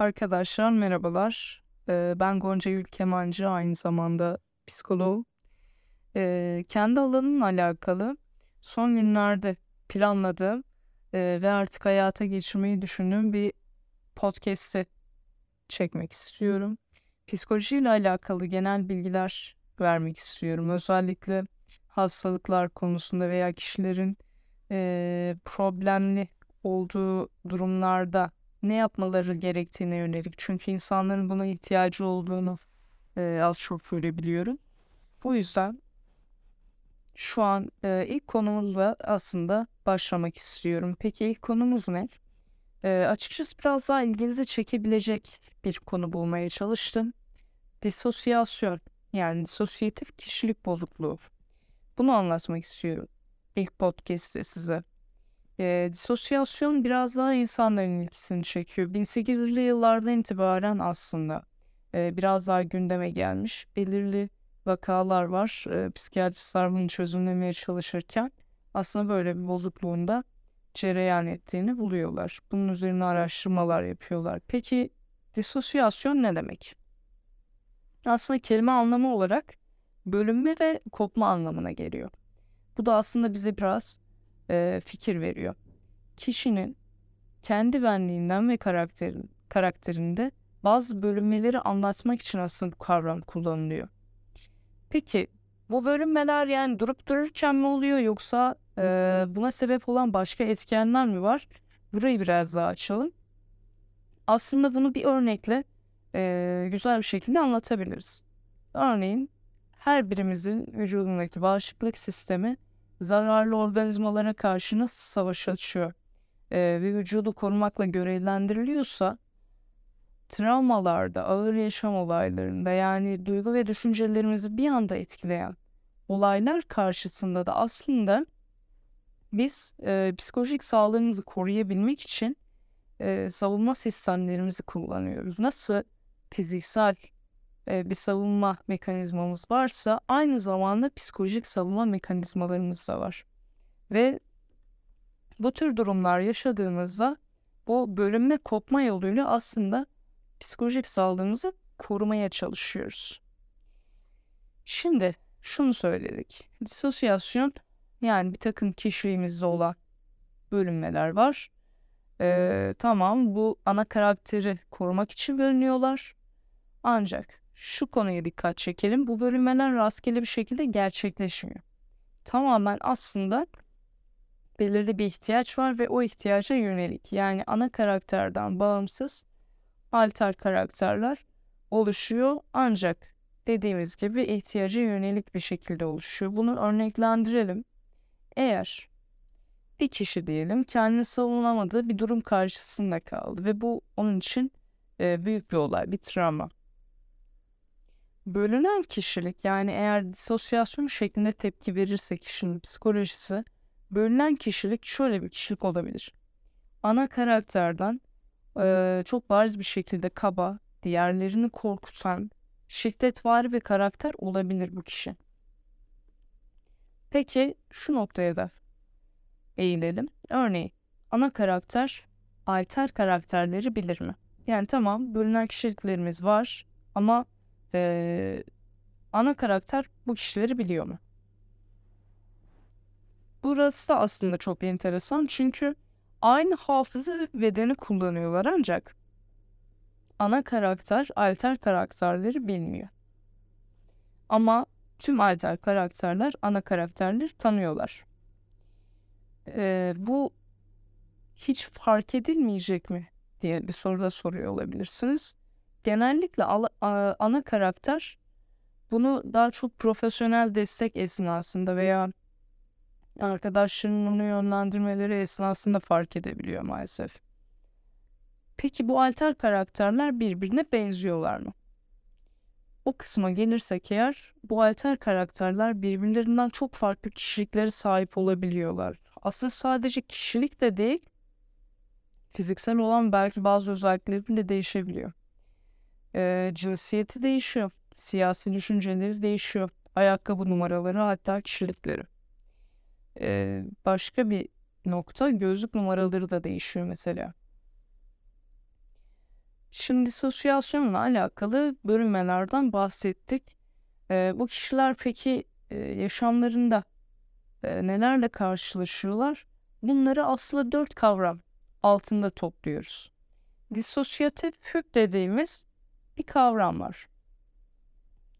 Arkadaşlar merhabalar. Ee, ben Gonca Gül aynı zamanda psikolog. Ee, kendi alanımla alakalı son günlerde planladığım e, ve artık hayata geçirmeyi düşündüğüm bir podcast'i çekmek istiyorum. Psikolojiyle alakalı genel bilgiler vermek istiyorum. Özellikle hastalıklar konusunda veya kişilerin e, problemli olduğu durumlarda ne yapmaları gerektiğine yönelik. Çünkü insanların buna ihtiyacı olduğunu e, az çok görebiliyorum. Bu yüzden şu an e, ilk konumuzla aslında başlamak istiyorum. Peki ilk konumuz ne? E, açıkçası biraz daha ilginizi çekebilecek bir konu bulmaya çalıştım. Disosyasyon yani disosyatif kişilik bozukluğu. Bunu anlatmak istiyorum ilk podcast'te size. E, disosyasyon biraz daha insanların ilgisini çekiyor. 1800'lü yıllardan itibaren aslında e, biraz daha gündeme gelmiş. Belirli vakalar var. E, psikiyatristler bunu çözümlemeye çalışırken aslında böyle bir bozukluğunda cereyan ettiğini buluyorlar. Bunun üzerine araştırmalar yapıyorlar. Peki disosyasyon ne demek? Aslında kelime anlamı olarak bölünme ve kopma anlamına geliyor. Bu da aslında bize biraz e, fikir veriyor. Kişinin kendi benliğinden ve karakterin, karakterinde bazı bölünmeleri anlatmak için aslında bu kavram kullanılıyor. Peki bu bölünmeler yani durup dururken mi oluyor yoksa e, buna sebep olan başka etkenler mi var? Burayı biraz daha açalım. Aslında bunu bir örnekle e, güzel bir şekilde anlatabiliriz. Örneğin her birimizin vücudundaki bağışıklık sistemi zararlı organizmalara karşı nasıl savaş açıyor e, ve vücudu korumakla görevlendiriliyorsa travmalarda, ağır yaşam olaylarında yani duygu ve düşüncelerimizi bir anda etkileyen olaylar karşısında da aslında biz e, psikolojik sağlığımızı koruyabilmek için e, savunma sistemlerimizi kullanıyoruz. Nasıl fiziksel bir savunma mekanizmamız varsa aynı zamanda psikolojik savunma mekanizmalarımız da var. Ve bu tür durumlar yaşadığımızda bu bölünme kopma yoluyla aslında psikolojik sağlığımızı korumaya çalışıyoruz. Şimdi şunu söyledik. Disosyasyon yani bir takım kişiliğimizde olan bölünmeler var. Ee, tamam bu ana karakteri korumak için bölünüyorlar. Ancak şu konuya dikkat çekelim. Bu bölünmeler rastgele bir şekilde gerçekleşmiyor. Tamamen aslında belirli bir ihtiyaç var ve o ihtiyaca yönelik yani ana karakterden bağımsız alter karakterler oluşuyor ancak dediğimiz gibi ihtiyaca yönelik bir şekilde oluşuyor. Bunu örneklendirelim. Eğer bir kişi diyelim kendini savunamadığı bir durum karşısında kaldı ve bu onun için büyük bir olay, bir travma bölünen kişilik yani eğer disosyasyon şeklinde tepki verirse kişinin psikolojisi bölünen kişilik şöyle bir kişilik olabilir. Ana karakterden e, çok bariz bir şekilde kaba, diğerlerini korkutan, şiddetvari bir karakter olabilir bu kişi. Peki şu noktaya da eğilelim. Örneğin ana karakter alter karakterleri bilir mi? Yani tamam bölünen kişiliklerimiz var ama ee, ana karakter bu kişileri biliyor mu? Burası da aslında çok enteresan çünkü aynı hafıza ve bedeni kullanıyorlar ancak ana karakter alter karakterleri bilmiyor. Ama tüm alter karakterler ana karakterleri tanıyorlar. Ee, bu hiç fark edilmeyecek mi diye bir soru da soruyor olabilirsiniz genellikle ana karakter bunu daha çok profesyonel destek esnasında veya arkadaşlarının onu yönlendirmeleri esnasında fark edebiliyor maalesef. Peki bu alter karakterler birbirine benziyorlar mı? O kısma gelirsek eğer bu alter karakterler birbirlerinden çok farklı kişiliklere sahip olabiliyorlar. Aslında sadece kişilik de değil, fiziksel olan belki bazı özellikleri de değişebiliyor e, cinsiyeti değişiyor. Siyasi düşünceleri değişiyor. Ayakkabı numaraları hatta kişilikleri. E, başka bir nokta gözlük numaraları da değişiyor mesela. Şimdi disosyasyonla alakalı bölünmelerden bahsettik. E, bu kişiler peki e, yaşamlarında e, nelerle karşılaşıyorlar? Bunları aslında dört kavram altında topluyoruz. Disosyatif hük dediğimiz bir kavram var.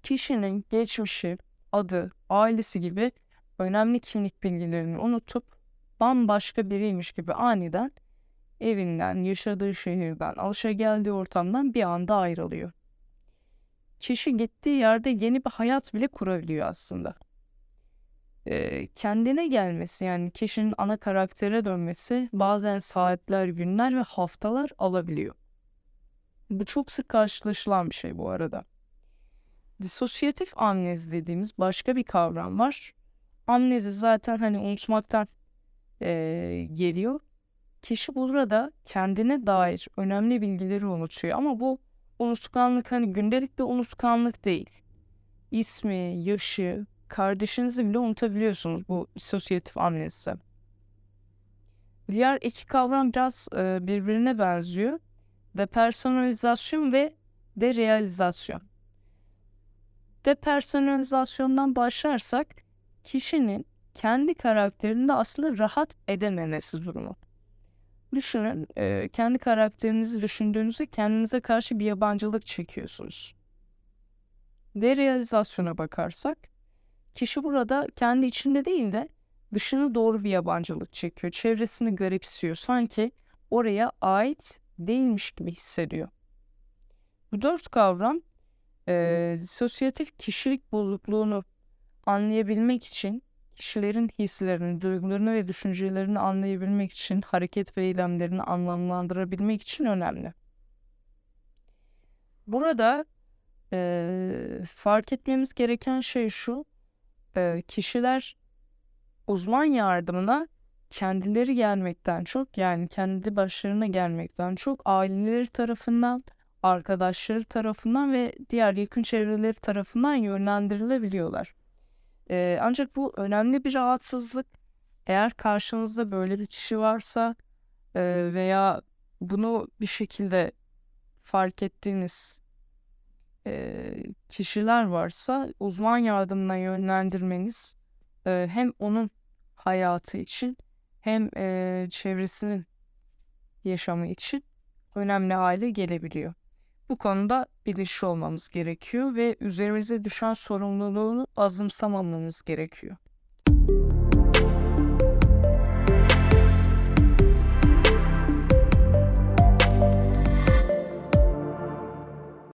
Kişinin geçmişi, adı, ailesi gibi önemli kimlik bilgilerini unutup bambaşka biriymiş gibi aniden evinden, yaşadığı şehirden, alışageldiği ortamdan bir anda ayrılıyor. Kişi gittiği yerde yeni bir hayat bile kurabiliyor aslında. Ee, kendine gelmesi yani kişinin ana karaktere dönmesi bazen saatler, günler ve haftalar alabiliyor. Bu çok sık karşılaşılan bir şey bu arada. Disosyatif amnezi dediğimiz başka bir kavram var. Amnezi zaten hani unutmaktan e, geliyor. Kişi burada kendine dair önemli bilgileri unutuyor ama bu unutkanlık hani gündelik bir unutkanlık değil. İsmi, yaşı, kardeşinizi bile unutabiliyorsunuz bu disosyatif amnezi. Diğer iki kavram biraz e, birbirine benziyor. Depersonalizasyon ve derealizasyon. Depersonalizasyondan başlarsak kişinin kendi karakterinde aslında rahat edememesi durumu. Düşünün, e, kendi karakterinizi düşündüğünüzde kendinize karşı bir yabancılık çekiyorsunuz. Derealizasyona bakarsak, kişi burada kendi içinde değil de dışına doğru bir yabancılık çekiyor. Çevresini garipsiyor. Sanki oraya ait değilmiş gibi hissediyor. Bu dört kavram e, disosyatif kişilik bozukluğunu anlayabilmek için kişilerin hislerini, duygularını ve düşüncelerini anlayabilmek için, hareket ve eylemlerini anlamlandırabilmek için önemli. Burada e, fark etmemiz gereken şey şu, e, kişiler uzman yardımına kendileri gelmekten çok yani kendi başlarına gelmekten çok aileleri tarafından, arkadaşları tarafından ve diğer yakın çevreleri tarafından yönlendirilebiliyorlar. Ee, ancak bu önemli bir rahatsızlık. Eğer karşınızda böyle bir kişi varsa e, veya bunu bir şekilde fark ettiğiniz e, kişiler varsa uzman yardımına yönlendirmeniz e, hem onun hayatı için hem e, çevresinin yaşamı için önemli hale gelebiliyor. Bu konuda bilinçli olmamız gerekiyor ve üzerimize düşen sorumluluğunu azımsamamamız gerekiyor.